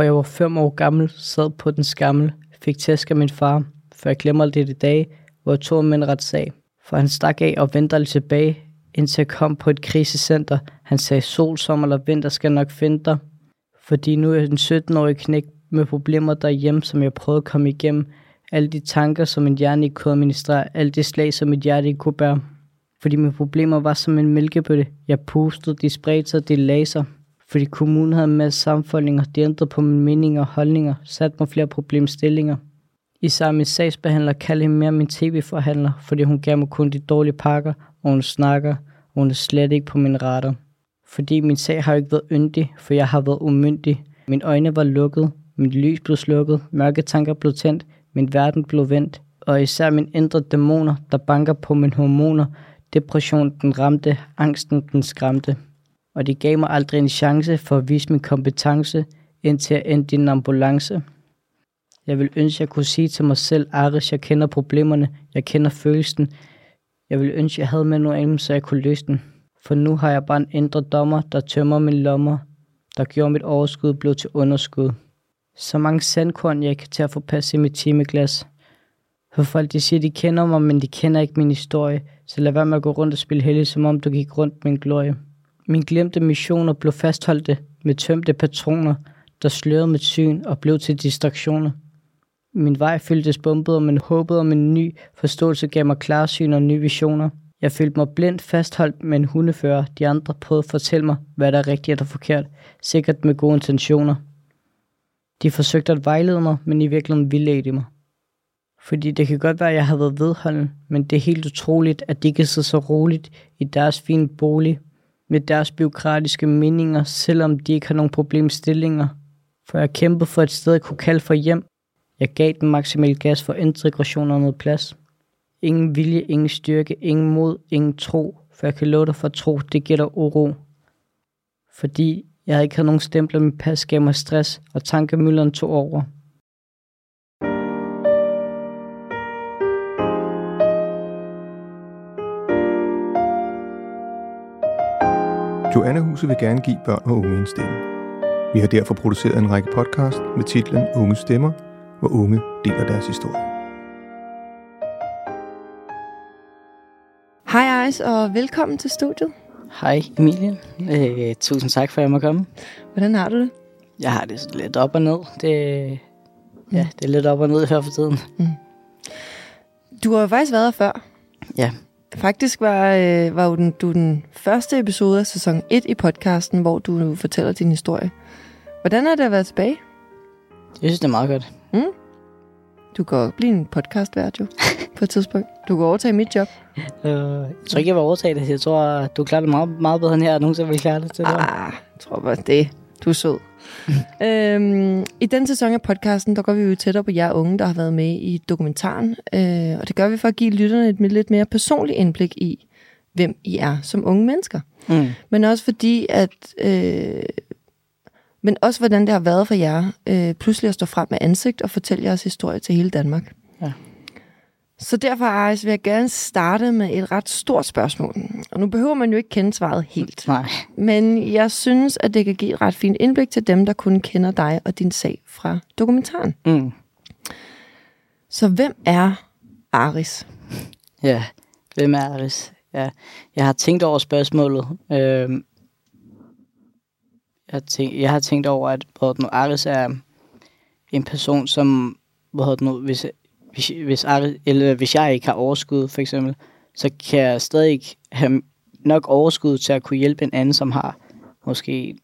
For jeg var fem år gammel, sad på den skammel, fik tæsk af min far, for jeg glemmer det i dag, hvor jeg tog min retssag. For han stak af og vendte tilbage, indtil jeg kom på et krisecenter. Han sagde, sol, sommer eller vinter skal nok finde dig. Fordi nu er jeg en 17-årig knæk med problemer derhjemme, som jeg prøvede at komme igennem. Alle de tanker, som min hjerne ikke kunne administrere. Alle de slag, som mit hjerte ikke kunne bære. Fordi mine problemer var som en mælkebøtte. Jeg pustede, de spredte sig, de laser. Fordi kommunen havde en masse sammenfoldninger, de ændrede på mine meninger og holdninger, satte mig flere problemstillinger. Især min sagsbehandler kaldte hende mere min tv-forhandler, fordi hun gav mig kun de dårlige pakker, og hun snakker, og hun er slet ikke på min retter. Fordi min sag har ikke været yndig, for jeg har været umyndig. Mine øjne var lukket, mit lys blev slukket, mørke tanker blev tændt, min verden blev vendt, og især mine indre dæmoner, der banker på mine hormoner, depressionen den ramte, angsten den skræmte. Og de gav mig aldrig en chance for at vise min kompetence, indtil jeg endte i en ambulance. Jeg vil ønske, at jeg kunne sige til mig selv, Aris, jeg kender problemerne, jeg kender følelsen. Jeg vil ønske, at jeg havde med noget så jeg kunne løse den. For nu har jeg bare en indre dommer, der tømmer min lommer, der gjorde mit overskud blev til underskud. Så mange sandkorn, jeg kan tage at få passet i mit timeglas. For folk, de siger, de kender mig, men de kender ikke min historie. Så lad være med at gå rundt og spille heldig, som om du gik rundt med en glorie. Min glemte missioner blev fastholdte med tømte patroner, der slørede mit syn og blev til distraktioner. Min vej fyldtes bumpet, men håbet om en ny forståelse gav mig klarsyn og nye visioner. Jeg følte mig blindt fastholdt med en hundefører. De andre prøvede at fortælle mig, hvad der er rigtigt og forkert. Sikkert med gode intentioner. De forsøgte at vejlede mig, men i virkeligheden vildledte mig. Fordi det kan godt være, at jeg har været vedholden, men det er helt utroligt, at de kan sidde så roligt i deres fine bolig med deres byråkratiske meninger, selvom de ikke har nogen problemstillinger. For jeg kæmpede for et sted, jeg kunne kalde for hjem. Jeg gav den maksimal gas for integration og noget plads. Ingen vilje, ingen styrke, ingen mod, ingen tro, for jeg kan love dig for tro, det giver dig uro. Fordi jeg ikke havde nogen stempler, med pas gav mig stress, og tankemylderen tog over. Joanna Huset vil gerne give børn og unge en stemme. Vi har derfor produceret en række podcast med titlen Unge Stemmer, hvor unge deler deres historie. Hej Ejs, og velkommen til studiet. Hej Emilie. Øh, tusind tak for, at jeg må komme. Hvordan har du det? Jeg har det lidt op og ned. Det, ja, det er lidt op og ned her for tiden. Mm. Du har jo faktisk været her før. Ja. Faktisk var, øh, var jo den, du den første episode af sæson 1 i podcasten, hvor du nu fortæller din historie. Hvordan har det at være tilbage? Jeg synes, det er meget godt. Mm? Du kan blive en podcastvært jo, på et tidspunkt. Du kan overtage mit job. Øh, jeg tror ikke, jeg vil overtage det. Jeg tror, du klarer det meget, meget bedre end her, og nogen vil klare det til det. Ah, jeg tror bare det. Du er sød. øhm, I den sæson af podcasten, der går vi jo tættere på jer unge, der har været med i dokumentaren. Øh, og det gør vi for at give lytterne et lidt mere personligt indblik i, hvem I er som unge mennesker. Mm. Men også fordi, at... Øh, men også hvordan det har været for jer øh, pludselig at stå frem med ansigt og fortælle jeres historie til hele Danmark. Ja. Så derfor, Aris, vil jeg gerne starte med et ret stort spørgsmål. Og nu behøver man jo ikke kende svaret helt. Nej. Men jeg synes, at det kan give et ret fint indblik til dem, der kun kender dig og din sag fra dokumentaren. Mm. Så hvem er Aris? Ja, hvem er Aris? Ja, jeg har tænkt over spørgsmålet. Øh, jeg, har tænkt, jeg har tænkt over, at nu, Aris er en person, som hvad nu, hvis hvis, hvis, eller hvis jeg ikke har overskud, for eksempel, så kan jeg stadig ikke have nok overskud til at kunne hjælpe en anden, som har måske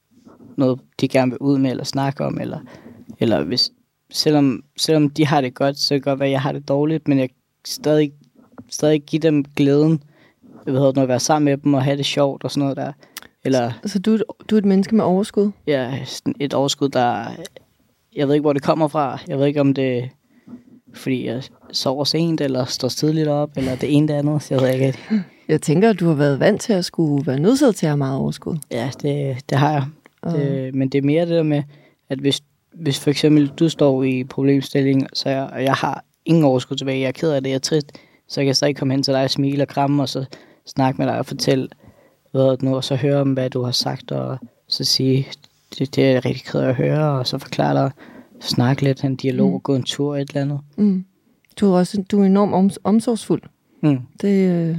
noget, de gerne vil ud med eller snakke om, eller, eller hvis, selvom, selvom de har det godt, så kan det godt være, at jeg har det dårligt, men jeg stadig, stadig give dem glæden, jeg ved, at være sammen med dem og have det sjovt og sådan noget der. Eller, så, så du, er et, du er et menneske med overskud? Ja, et overskud, der... Jeg ved ikke, hvor det kommer fra. Jeg ved ikke, om det fordi jeg sover sent, eller står tidligt op, eller det ene det andet. Jeg ved ikke. Jeg tænker, at du har været vant til at skulle være nødsaget til at have meget overskud. Ja, det, det har jeg. Uh. Det, men det er mere det der med, at hvis, hvis for eksempel du står i problemstilling, så jeg, og jeg har ingen overskud tilbage, jeg er ked af det, jeg er trist, så jeg kan stadig komme hen til dig og smile og kramme, og så snakke med dig og fortælle, hvad nu, og så høre om, hvad du har sagt, og så sige, det, det er jeg rigtig ked af at høre, og så forklare dig, snakke lidt, en dialog, mm. gå en tur, et eller andet. Mm. Du er også du er enormt om, omsorgsfuld. Mm. Det, øh,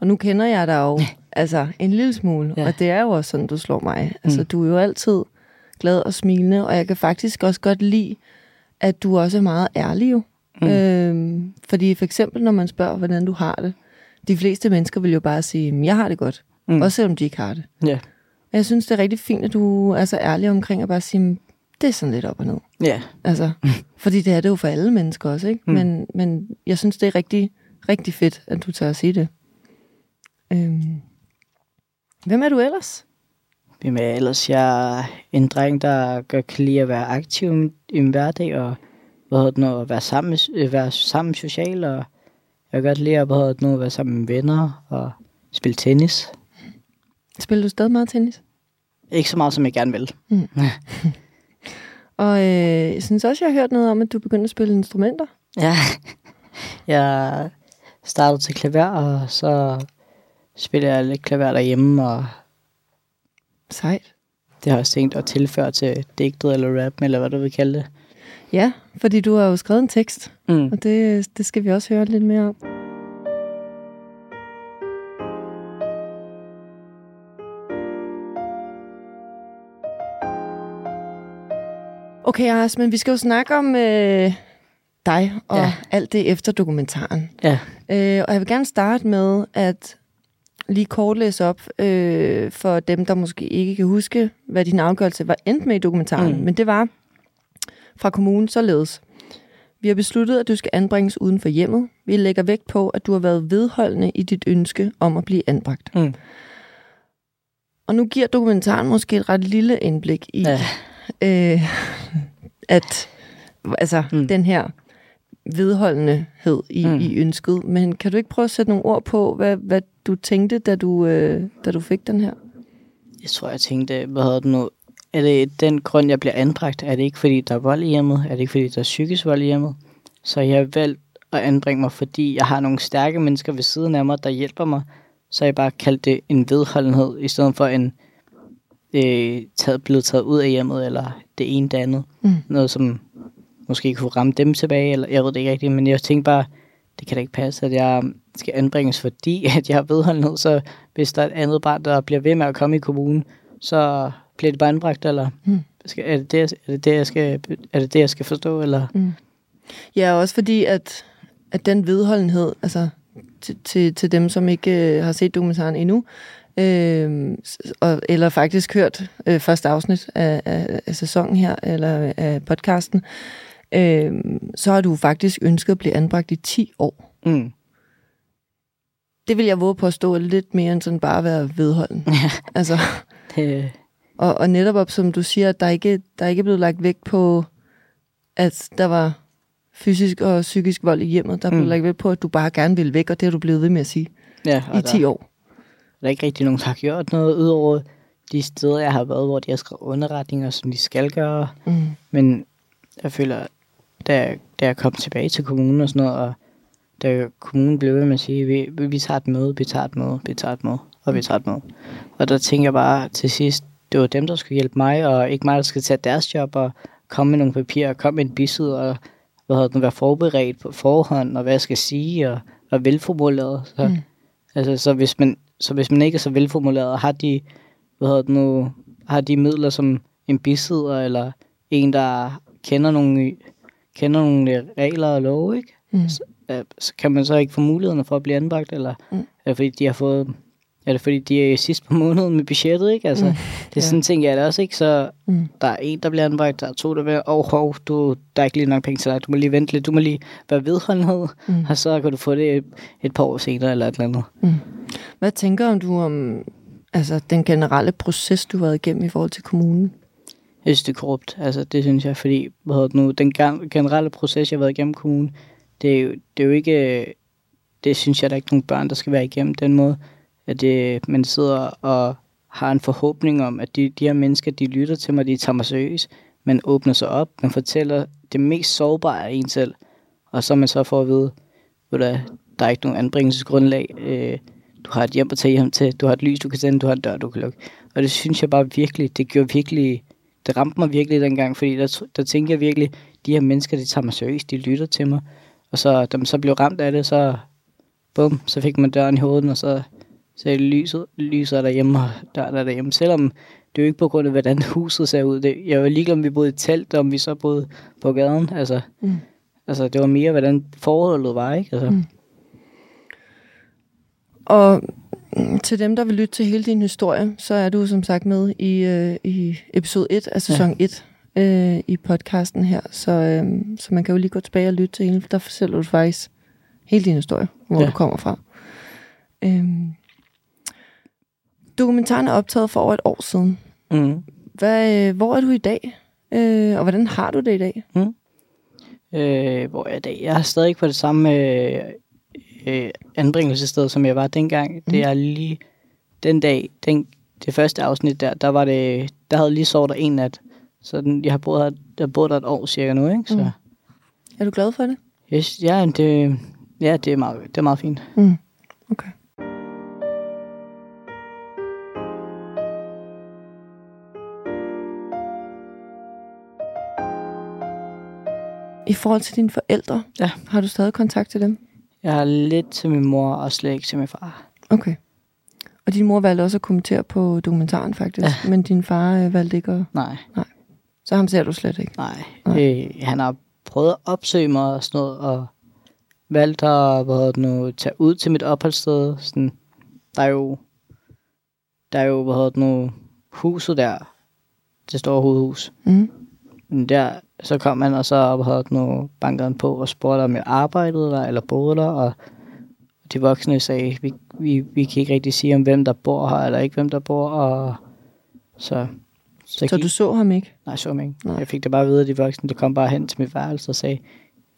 og nu kender jeg dig jo altså, en lille smule, Ja. og det er jo også sådan, du slår mig. Altså, Mm. du er jo altid glad og smilende, og jeg kan faktisk også godt lide, at du også er meget ærlig jo. Mm. Øhm, fordi for eksempel, når man spørger, hvordan du har det, de fleste mennesker vil jo bare sige, "Men jeg har det godt, Mm. også selvom de ikke har det. Ja. Jeg synes, det er rigtig fint, at du er så ærlig omkring at bare sige, "Men det er sådan lidt op og ned. Ja. Altså, fordi det er det jo for alle mennesker også, ikke? Mm. Mm. Men, men jeg synes, det er rigtig, rigtig fedt, at du tager at sige det. Øhm. Hvem er du ellers? Hvem er jeg ellers? Jeg er en dreng, der godt kan lide at være aktiv i min- hverdag, og hvad hedder det nu, at være sammen, øh, være sammen social, og jeg kan godt lide at, hvad hedder det nu, at være sammen med venner og spille tennis. Spiller du stadig meget tennis? Ikke så meget, som jeg gerne vil. Og øh, jeg synes også, jeg har hørt noget om, at du begyndte at spille instrumenter. Ja, jeg startede til klaver, og så spiller jeg lidt klaver derhjemme, og Sejt. det har jeg også tænkt at tilføre til digtet eller rap, eller hvad du vil kalde det. Ja, fordi du har jo skrevet en tekst, Mm. og det, det skal vi også høre lidt mere om. Okay, Ars, men vi skal jo snakke om øh, dig og Ja. alt det efter dokumentaren. Ja, Øh, og jeg vil gerne starte med at lige kort læse op øh, for dem, der måske ikke kan huske, hvad din afgørelse var endt med i dokumentaren. Mm. Men det var fra kommunen således. Vi har besluttet, at du skal anbringes uden for hjemmet. Vi lægger vægt på, at du har været vedholdende i dit ønske om at blive anbragt. Mm. Og nu giver dokumentaren måske et ret lille indblik i, ja. Øh, at altså Mm. den her vedholdenhed i, Mm. i ønsket. Men kan du ikke prøve at sætte nogle ord på, hvad, hvad du tænkte, da du, øh, da du fik den her? Jeg tror, jeg tænkte, hvad hedder det nu? Er det den grund, jeg bliver anbragt? Er det ikke, fordi der er vold i hjemmet? Er det ikke, fordi der er psykisk vold i hjemmet? Så jeg har valgt at anbringe mig, fordi jeg har nogle stærke mennesker ved siden af mig, der hjælper mig. Så jeg bare kaldt det en vedholdenhed, i stedet for en øh, taget, blevet taget ud af hjemmet, eller det ene det andet. Mm. Noget, som måske kunne ramme dem tilbage, eller jeg ved det ikke rigtigt, men jeg tænkte bare, det kan da ikke passe, at jeg skal anbringes, fordi at jeg har vedholdenhed, så hvis der er et andet barn, der bliver ved med at komme i kommunen, så bliver det bare anbragt, eller Mm. skal, er, det det, er, det det, jeg skal, er det det, jeg skal forstå, eller? Mm. Ja, også fordi, at, at den vedholdenhed, altså til, til, til dem, som ikke øh, har set dokumentaren endnu, øh, og, eller faktisk hørt øh, første afsnit af, af, af sæsonen her, eller af podcasten, øh, så har du faktisk ønsket at blive anbragt i 10 år. Mm. Det vil jeg våge på at stå lidt mere end sådan bare at være vedholden. Ja, altså, det, og, og netop op, som du siger, at der ikke, der ikke er blevet lagt vægt på, at der var fysisk og psykisk vold i hjemmet. Der er blevet Mm. lagt vægt på, at du bare gerne ville væk, og det har du blevet ved med at sige ja, i 10 der, år. Der er ikke rigtig nogen, der har gjort noget, udover de steder, jeg har været, hvor de har skrevet underretninger, som de skal gøre. Mm. Men jeg føler, da jeg, da jeg kom tilbage til kommunen og sådan noget, og da kommunen blev ved med at sige, vi, vi tager et møde, vi tager et møde, vi tager et møde, og vi tager et møde. Og der tænker jeg bare til sidst, det var dem, der skulle hjælpe mig, og ikke mig, der skal tage deres job og komme med nogle papirer, og komme med en bisid, og hvad hedder det, være forberedt på forhånd, og hvad jeg skal sige, og være velformuleret. Så, Mm. mm. altså, så, hvis man, så hvis man ikke er så velformuleret, har de, hvad hedder det nu, har de midler som en bisidder, eller en, der kender nogle, kender nogle regler og love, ikke? Mm. Øh, så kan man så ikke få mulighederne for at blive anbragt, eller Mm. det fordi, de har fået, er det fordi, de er sidst på måneden med budgettet, ikke? Altså, Mm. det er Ja. sådan ting, jeg er også, ikke? Så Mm. der er en, der bliver anbragt, der er to, der bliver, åh, oh, hov, du, der er ikke lige nok penge til dig, du må lige vente lidt, du må lige være vedholdenhed, Mm. og så kan du få det et, et par år senere, eller et eller andet. Mm. Hvad tænker du om altså, den generelle proces, du har været igennem i forhold til kommunen? Jeg synes, det er korrupt. Altså, det synes jeg, fordi hvad hedder det nu, den gen- generelle proces, jeg har været igennem kommunen, det er, jo, det er jo ikke... Det synes jeg, der er ikke nogen børn, der skal være igennem den måde. At det, man sidder og har en forhåbning om, at de, de her mennesker, de lytter til mig, de tager mig seriøst. Man åbner sig op, man fortæller det mest sårbare af en selv. Og så man så får at vide, at der er ikke nogen anbringelsesgrundlag. Øh, du har et hjem at tage hjem til, du har et lys, du kan tænde, du har en dør, du kan lukke. Og det synes jeg bare virkelig, det gjorde virkelig det ramte mig virkelig dengang, fordi der, der tænkte jeg virkelig, de her mennesker, de tager mig seriøst, de lytter til mig. Og så, da man så blev ramt af det, så, bum, så fik man døren i hovedet, og så, så er lyset, lyset er derhjemme, og døren er derhjemme. Selvom det er jo ikke på grund af, hvordan huset ser ud. Det, jeg var ligeglad, om vi boede i telt, om vi så boede på gaden. Altså, Mm. altså det var mere, hvordan forholdet var, ikke? Altså, Mm. Og mm, til dem, der vil lytte til hele din historie, så er du som sagt med i, øh, i episode 1 af sæson ja. 1 øh, i podcasten her. Så, øh, så man kan jo lige gå tilbage og lytte til hele, for der fortæller du faktisk hele din historie, hvor ja. Du kommer fra. Øh, dokumentaren er optaget for over et år siden. mm. Hvad, øh, hvor er du i dag? Øh, og hvordan har du det i dag? øh, hvor jeg er i dag. Jeg er stadig på det samme øh, øh, anbringelsessted, som jeg var dengang. Mm. Det er lige den dag, den, det første afsnit der, der var det, der havde lige sovet der en nat. Så den, jeg har boet her, jeg har boet der et år cirka nu, ikke? Så Mm. mm. Er du glad for det? yes, ja, det, ja, det er meget, det er meget fint. Mm. Okay. I forhold til dine forældre, Ja. har du stadig kontakt til dem? Jeg har lidt til min mor og slet ikke til min far. Okay. Og din mor valgte også at kommentere på dokumentaren faktisk, ja. men din far øh, valgte ikke at... Nej, Så ham ser du slet ikke. nej. Nej. Øh, han har prøvet at opsøge mig og sådan noget, og valgt at hvad det nu, tage ud til mit opholdssted. Sådan, der er jo, der er jo, hvad det nu, huset der, det store hovedhus. Mm. Men der, så kom han, og så det nu, bankede han på og spurgte, om jeg arbejdede der, eller boede der, og de voksne sagde, vi, vi, vi kan ikke rigtig sige, om hvem der bor her, eller ikke hvem der bor, og så... Så gik- du så ham ikke? Nej, så mig ikke. Nej. Jeg fik det bare at vide af de voksne, der kom bare hen til mit værelse og sagde,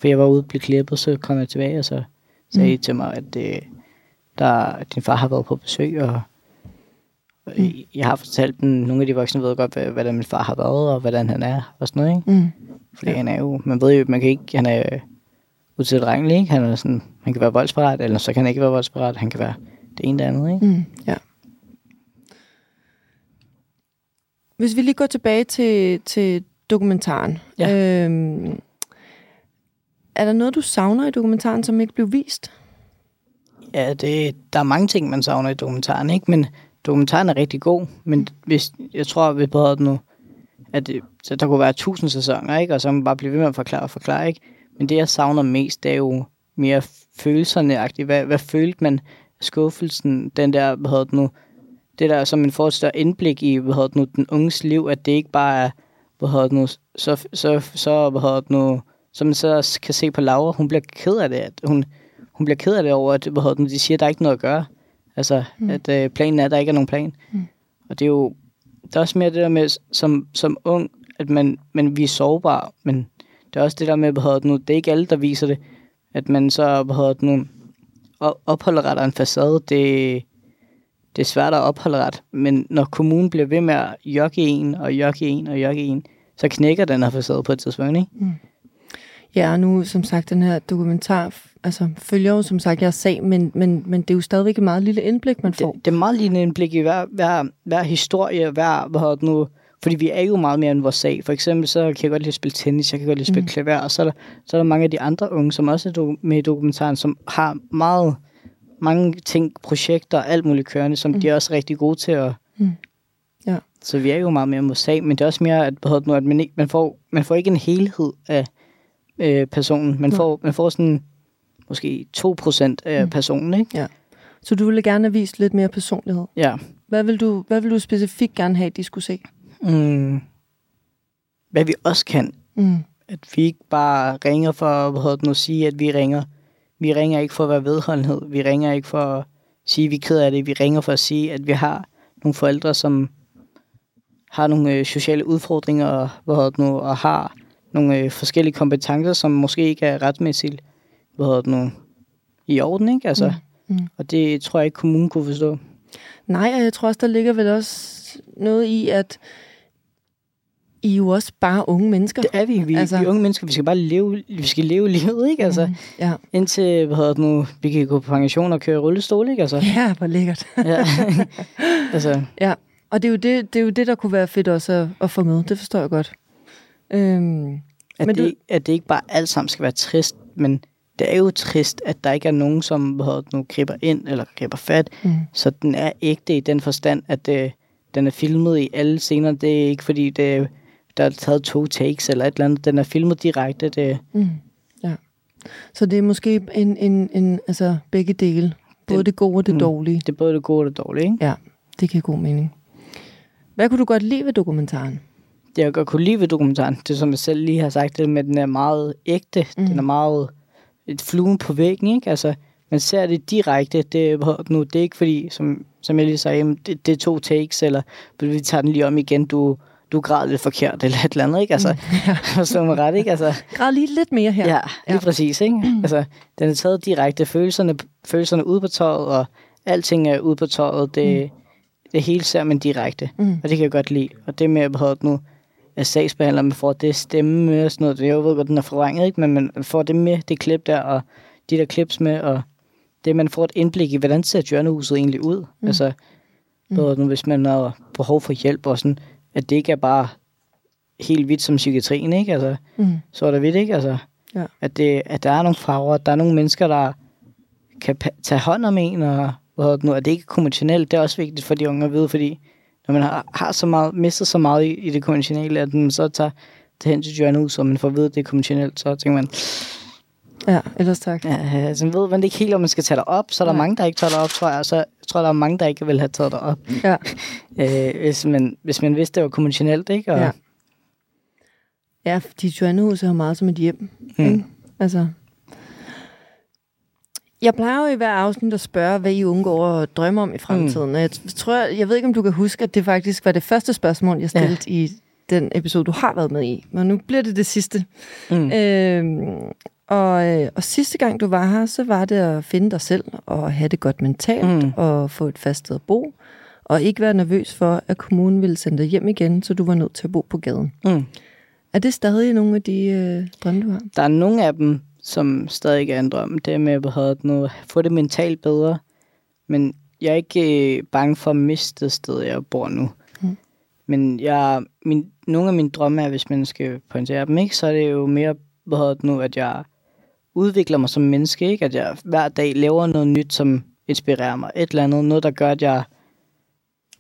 for jeg var ude og blive klippet, så kom jeg tilbage, og så sagde Mm. mm. til mig, at det, der, din far har været på besøg, og Mm. jeg har fortalt dem, nogle af de voksne ved godt, hvad- hvordan min far har været, og hvordan han er, og sådan noget, ikke? Mm. Fordi Ja. han er jo, man ved jo, man kan ikke, han er utilregnelig, ikke? Han er sådan, han kan være voldsparat, eller så kan han ikke være voldsparat, han kan være det ene det andet, ikke? Mm. Ja. Hvis vi lige går tilbage til, til dokumentaren. Ja. Øhm, er der noget, du savner i dokumentaren, som ikke blev vist? Ja, det, der er mange ting, man savner i dokumentaren, ikke? Men dokumentaren er rigtig god, men hvis, jeg tror, vi bedre nu, at det, så der kunne være tusind sæsoner, ikke? Og så man bare blive ved med at forklare og forklare, ikke? Men det, jeg savner mest, det er jo mere følelserne hvad, hvad følte man? Skuffelsen, den der, hvad hedder det nu, det der, som man får et større indblik i, hvad hedder det nu, den unges liv, at det ikke bare er, hvad hedder det nu, så, så, så hvad hedder det nu, som man så kan se på Laura, hun bliver ked af det, at hun, hun bliver ked af det over, at hvad hedder det nu, de siger, at der er ikke noget at gøre. Altså, Mm. mm. at øh, planen er, at der ikke er nogen plan. Mm. Og det er jo, der er også mere det der med, som, som ung, at man, man vi er sårbare, men det er også det der med, hvad det nu, det er ikke alle, der viser det, at man så, hvad det nu, op- opholder en facade, det, det er svært at opholde ret, men når kommunen bliver ved med at jokke en, og jokke en, og jokke en, så knækker den her facade på et tidspunkt, ikke? Ja, og nu som sagt, den her dokumentar altså, følger jo som sagt jeres sag, men, men, men det er jo stadigvæk et meget lille indblik, man får. Det, det er meget lige en blik i hver, hver, hver historie, hver, hvad hedder det nu, fordi vi er jo meget mere end vores sag. For eksempel så kan jeg godt lide at spille tennis, jeg kan godt lide at spille Mm. klaver, og så er, der, så er der mange af de andre unge, som også er med i dokumentaren, som har meget, mange ting, projekter og alt muligt kørende, som Mm. de er også rigtig gode til at... Mm. Ja. Så vi er jo meget mere end vores sag, men det er også mere, at, hvad hedder nu, at man, ikke, man, får, man får ikke en helhed af øh, personen. Man Nej. får, man får sådan måske 2% af Mm. mm. personen, ikke? Så du ville gerne have vist lidt mere personlighed. Ja. Hvad vil du, hvad vil du specifikt gerne have, de skulle se? Mm. Hvad vi også kan, Mm. at vi ikke bare ringer for, det nu, at sige, at vi ringer. Vi ringer ikke for at være vedholdenhed. Vi ringer ikke for at sige, at vi er ked af det. Vi ringer for at sige, at vi har nogle forældre, som har nogle øh, sociale udfordringer, og, hvad nu, og har nogle øh, forskellige kompetencer, som måske ikke er retmæssigt hvad hedder det nu, i orden, ikke? Altså, Mm. Mm. Og det tror jeg ikke, kommunen kunne forstå. Nej, og jeg tror også, der ligger vel også noget i, at I er jo også bare unge mennesker. Det er vi. Vi, Altså- vi er unge mennesker. Vi skal bare leve, vi skal leve livet, ikke? Altså, Mm. Ja. indtil, hvad hedder det nu, vi kan gå på pension og køre rullestol, ikke? Altså, ja, hvor lækkert. ja. altså, Og det er, jo det, det er jo det, der kunne være fedt også at, at få med. Det forstår jeg godt. Øhm, At, Men det, du- at det ikke bare alt sammen skal være trist, men det er jo trist, at der ikke er nogen, som det nu griber ind eller griber fat. Mm. Så den er ægte i den forstand, at øh, den er filmet i alle scener. Det er ikke fordi, det, der er taget to takes eller et eller andet. Den er filmet direkte. Det, Mm. Ja. Så det er måske en, en, en altså begge dele. Både det, Det- det gode og det mm. dårlige. det er både det gode og det dårlige. Ikke? Ja, det giver god mening. Hvad kunne du godt lide ved dokumentaren? Det jeg godt kunne lide ved dokumentaren, det som jeg selv lige har sagt, det med, at den er meget ægte. Mm. Mm. Den er meget et fluen på væggen, ikke? Altså, man ser det direkte. Det, nu, det er ikke fordi, som, som jeg lige sagde, jamen, det, det er to takes, eller vi tager den lige om igen, du, du græd lidt forkert, eller et eller andet, ikke? Altså, Ja. forstå mig ret, ikke? Altså, Græd lige lidt mere her. ja, lige Ja. præcis, ikke? Altså, den er taget direkte, følelserne, følelserne ude på tøjet, og alting er ude på tøjet, det, det hele ser man direkte, Mm. og det kan jeg godt lide. Og det med, at nu, at sagsbehandler, man får det stemme med og sådan noget, det jeg ved godt, den er forvrænget, ikke? men man får det med, det klip der, og de der klips med, og det, man får et indblik i, hvordan ser Hjørnehuset egentlig ud? Mm. Altså, Mm. mm. nu, hvis man har behov for hjælp og sådan, at det ikke er bare helt hvidt som psykiatrien, ikke? Altså, Mm. så er der vidt, ikke? Altså, Ja. at, det, at der er nogle farver, at der er nogle mennesker, der kan tage hånd om en, og hvad det nu, at det ikke er konventionelt, det er også vigtigt for de unge at vide, fordi når man har, har så meget, mistet så meget i, i det konventionelle, at man så tager, tager hen til Hjørnehus, og man får vide, at det er konventionelt, så tænker man, Ja, ellers tak. ja, altså, ved man ikke helt, om man skal tage dig op, så er der Nej. mange, der ikke tager dig op, tror jeg, og så jeg tror der er mange, der ikke vil have taget dig op, Ja. øh, hvis, man, hvis man vidste, det var konventionelt, ikke? Og, Ja. Ja, fordi Joannehus er jo meget som et hjem. Mm. Ikke? Altså. Jeg plejer jo i hver afsnit at spørge, hvad I unge går og drømmer om i fremtiden. Mm. Jeg tror, jeg ved ikke, om du kan huske, at det faktisk var det første spørgsmål, jeg stillede ja. i den episode, du har været med i. Men nu bliver det det sidste. Mm. Øhm, og, øh, og sidste gang du var her, så var det at finde dig selv og have det godt mentalt Mm. og få et fast sted at bo. Og ikke være nervøs for, at kommunen ville sende dig hjem igen, så du var nødt til at bo på gaden. Mm. Er det stadig nogle af de øh, drømme, du har? Der er nogle af dem, som stadig er en drøm. Det med at hvad nu, få det mentalt bedre. Men jeg er ikke øh, bange for at miste det sted, jeg bor nu. Mm. Men jeg, min, nogle af mine drømme er, hvis man skal pointere dem, ikke, så er det jo mere, hvad nu, at jeg udvikler mig som menneske. Ikke? At jeg hver dag laver noget nyt, som inspirerer mig. Et eller andet, noget der gør, at jeg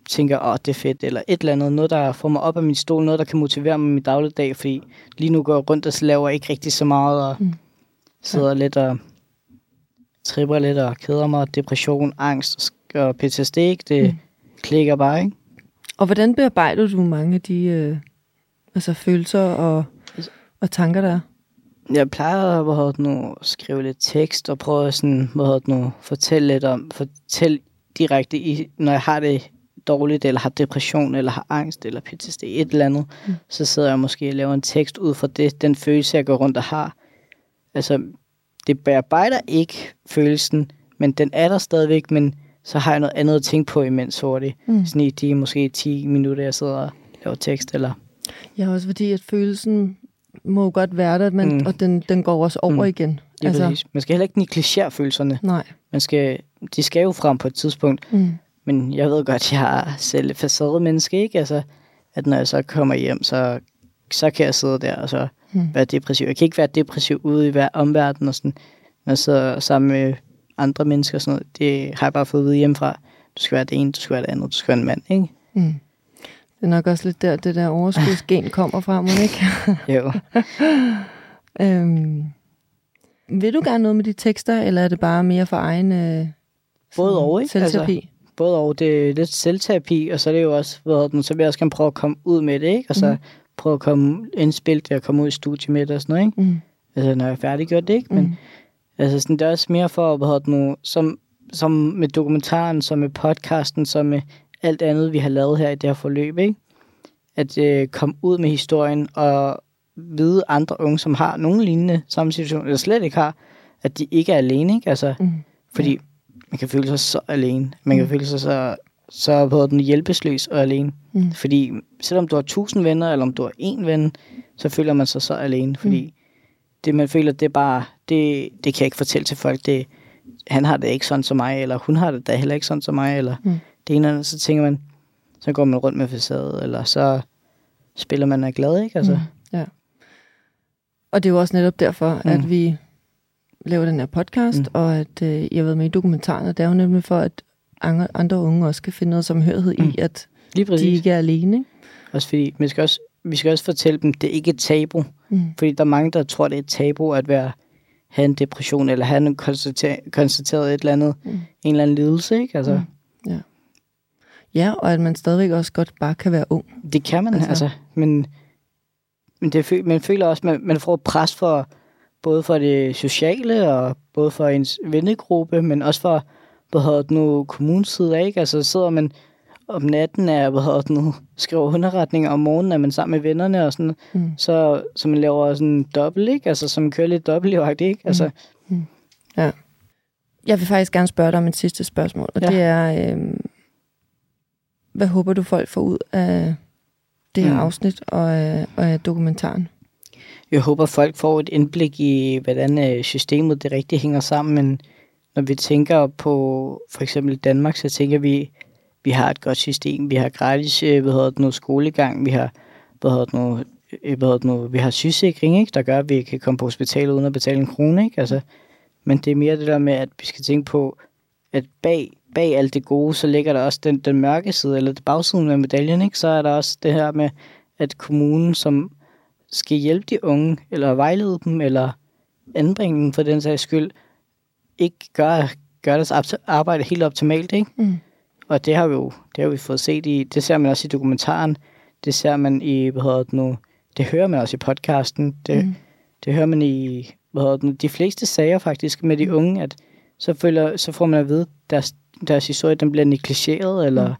tænker, åh, det er fedt, eller et eller andet, noget, der får mig op af min stol, noget, der kan motivere mig i min dagligdag, fordi lige nu går jeg rundt og laver ikke rigtig så meget, og Mm. Sidder ja. lidt og tripper lidt og keder mig, depression, angst og PTSD, det Mm. klikker bare, ikke? Og hvordan bearbejder du mange af de øh, altså følelser og, og tanker, der er? Jeg plejer hvad hedder det nu, at skrive lidt tekst og prøve at sådan, hvad nu, fortælle lidt om, fortælle direkte, i, når jeg har det dårligt, eller har depression, eller har angst, eller PTSD, et eller andet, mm. så sidder jeg måske og laver en tekst ud fra det, den følelse, jeg går rundt og har. Altså, det bearbejder ikke følelsen, men den er der stadigvæk, men så har jeg noget andet at tænke på imens hurtigt. Mm. Sådan i de måske 10 minutter, jeg sidder og laver tekst, eller Ja, også fordi, at følelsen må jo godt være der, men, mm. Og den, den går også over mm. Igen. altså, præcis. Man skal heller ikke negligere følelserne. Nej. Man skal, de skal jo frem på et tidspunkt. Mm. Men jeg ved godt, jeg er selv et facade menneske, ikke? Altså, at når jeg så kommer hjem, så, så kan jeg sidde der og så Mm. være depressiv. Jeg kan ikke være depressiv ude i hver omverden og sådan. Når jeg sidder sammen med andre mennesker og sådan noget, det har jeg bare fået at vide hjemmefra. Du skal være det ene, du skal være det andet, du skal være en mand, ikke? Mm. Det er nok også lidt der, det der overskudsgen kommer fra, må ikke? Jo. øhm, vil du gerne noget med de tekster, eller er det bare mere for egen øh, Både og, ikke? selvterapi? Både og, det er lidt selvterapi, og så er det jo også, hvad den, så vil jeg også gerne prøve at komme ud med det, ikke? Og så Mhm. Prøve at komme indspil ved at komme ud i studie med det og sådan noget, ikke? Mm. Altså, når jeg er færdiggjort det, ikke? Men Mm. Altså, sådan, det er også mere for, hvad hedder nu, som, som med dokumentaren, som med podcasten, som med alt andet, vi har lavet her i det her forløb, ikke? At øh, komme ud med historien og vide andre unge, som har nogen lignende samme situation, eller slet ikke har, at de ikke er alene, ikke? Altså, Mm. fordi man kan føle sig så alene. Man kan Mm. føle sig så, så hedder den, hjælpeløs og alene. Mm. Fordi selvom du har tusind venner, eller om du har én ven, så føler man sig så alene. Fordi mm. det, man føler, det er bare, det, det kan jeg ikke fortælle til folk. Det, han har det ikke sådan som mig, eller hun har det da heller ikke sådan som mig, eller Mm. det ene eller andet. Så tænker man, så går man rundt med facade, eller så spiller man er glad, ikke? Altså, Mm, ja. Og det er jo også netop derfor, mm. at vi laver den her podcast, mm. og at øh, I har været med i dokumentaren, og det er jo nemlig for, at andre, unge også kan finde noget samhørighed mm. i, at lige præcis. de ikke er alene. Ikke? Også fordi, vi skal også, vi skal også fortælle dem, det er ikke et tabu. Mm. Fordi der er mange, der tror, det er et tabu at være, have en depression, eller have en konstateret, konstateret et eller andet, Mm. en eller anden lidelse, ikke? Altså, Mm. Ja, og at man stadigvæk også godt bare kan være ung. Det kan man, Altså. altså. men, men det, man føler også, man, man får pres for, både for det sociale, og både for ens vennegruppe, men også for, hvad hedder det nu, kommunens side, ikke? Altså sidder man om natten er, hvad hedder det nu, skriver underretninger, om morgenen er man sammen med vennerne og sådan, Mm. så, så man laver sådan dobbelt, ikke? Altså, som kører lidt dobbelt ikke? Altså, Jeg vil faktisk gerne spørge dig om et sidste spørgsmål, og Ja. ja. det er, øh, hvad håber du folk får ud af det her Mm. mm. afsnit og af, og af dokumentaren? Jeg håber, folk får et indblik i, hvordan øh, systemet det rigtigt hænger sammen, men når vi tænker på for eksempel Danmark, så tænker vi, vi har et godt system. Vi har gratis øh, hvad hedder det nu, skolegang, vi har, hvad hedder det nu, øh, hvad hedder det nu, vi har sygesikring, ikke? der gør, at vi kan komme på hospitalet uden at betale en krone. Ikke? Altså, men det er mere det der med, at vi skal tænke på, at bag, bag alt det gode, så ligger der også den, den mørke side, eller det bagsiden af medaljen. Ikke? Så er der også det her med, at kommunen, som skal hjælpe de unge, eller vejlede dem, eller anbringe dem for den sags skyld, ikke gør, gør deres arbejde helt optimalt, ikke? Mm. Og det har vi jo det har vi fået set i, det ser man også i dokumentaren, det ser man i, hvad hedder det nu, det hører man også i podcasten, det, Mm. det hører man i, hvad hedder det nu, de fleste sager faktisk med de unge, at så, føler, så får man at vide, deres, deres historie, den bliver negligeret, eller, Mm.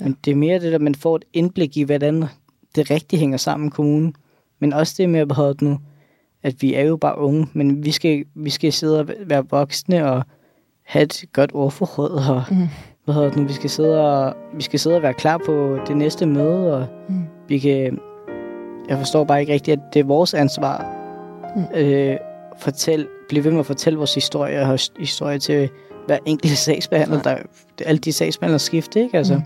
ja. men det er mere det, at man får et indblik i, hvordan det rigtigt hænger sammen i kommunen, men også det med, hvad hedder det nu, at vi er jo bare unge, men vi skal, vi skal sidde og være voksne og have et godt ordforråd, og Mm. hvad hedder det nu, vi skal sidde og, vi skal sidde og være klar på det næste møde, og Mm. vi kan, jeg forstår bare ikke rigtigt, at det er vores ansvar, Mm. øh, fortæl, blive ved med at fortælle vores historie, og his- historie til hver enkelt sagsbehandler, der, alle de sagsbehandlere skifte, ikke? Altså, Mm.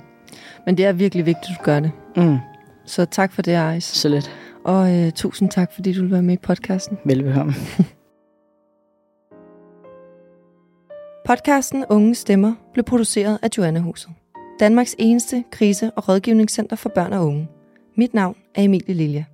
Men det er virkelig vigtigt, at du gør det. mm. Så tak for det, Ejs. så lidt Og øh, tusind tak, fordi du vil være med i podcasten. velbekomme. Podcasten Unge Stemmer blev produceret af Joanna Huset. Danmarks eneste krise- og rådgivningscenter for børn og unge. Mit navn er Emilie Lilja.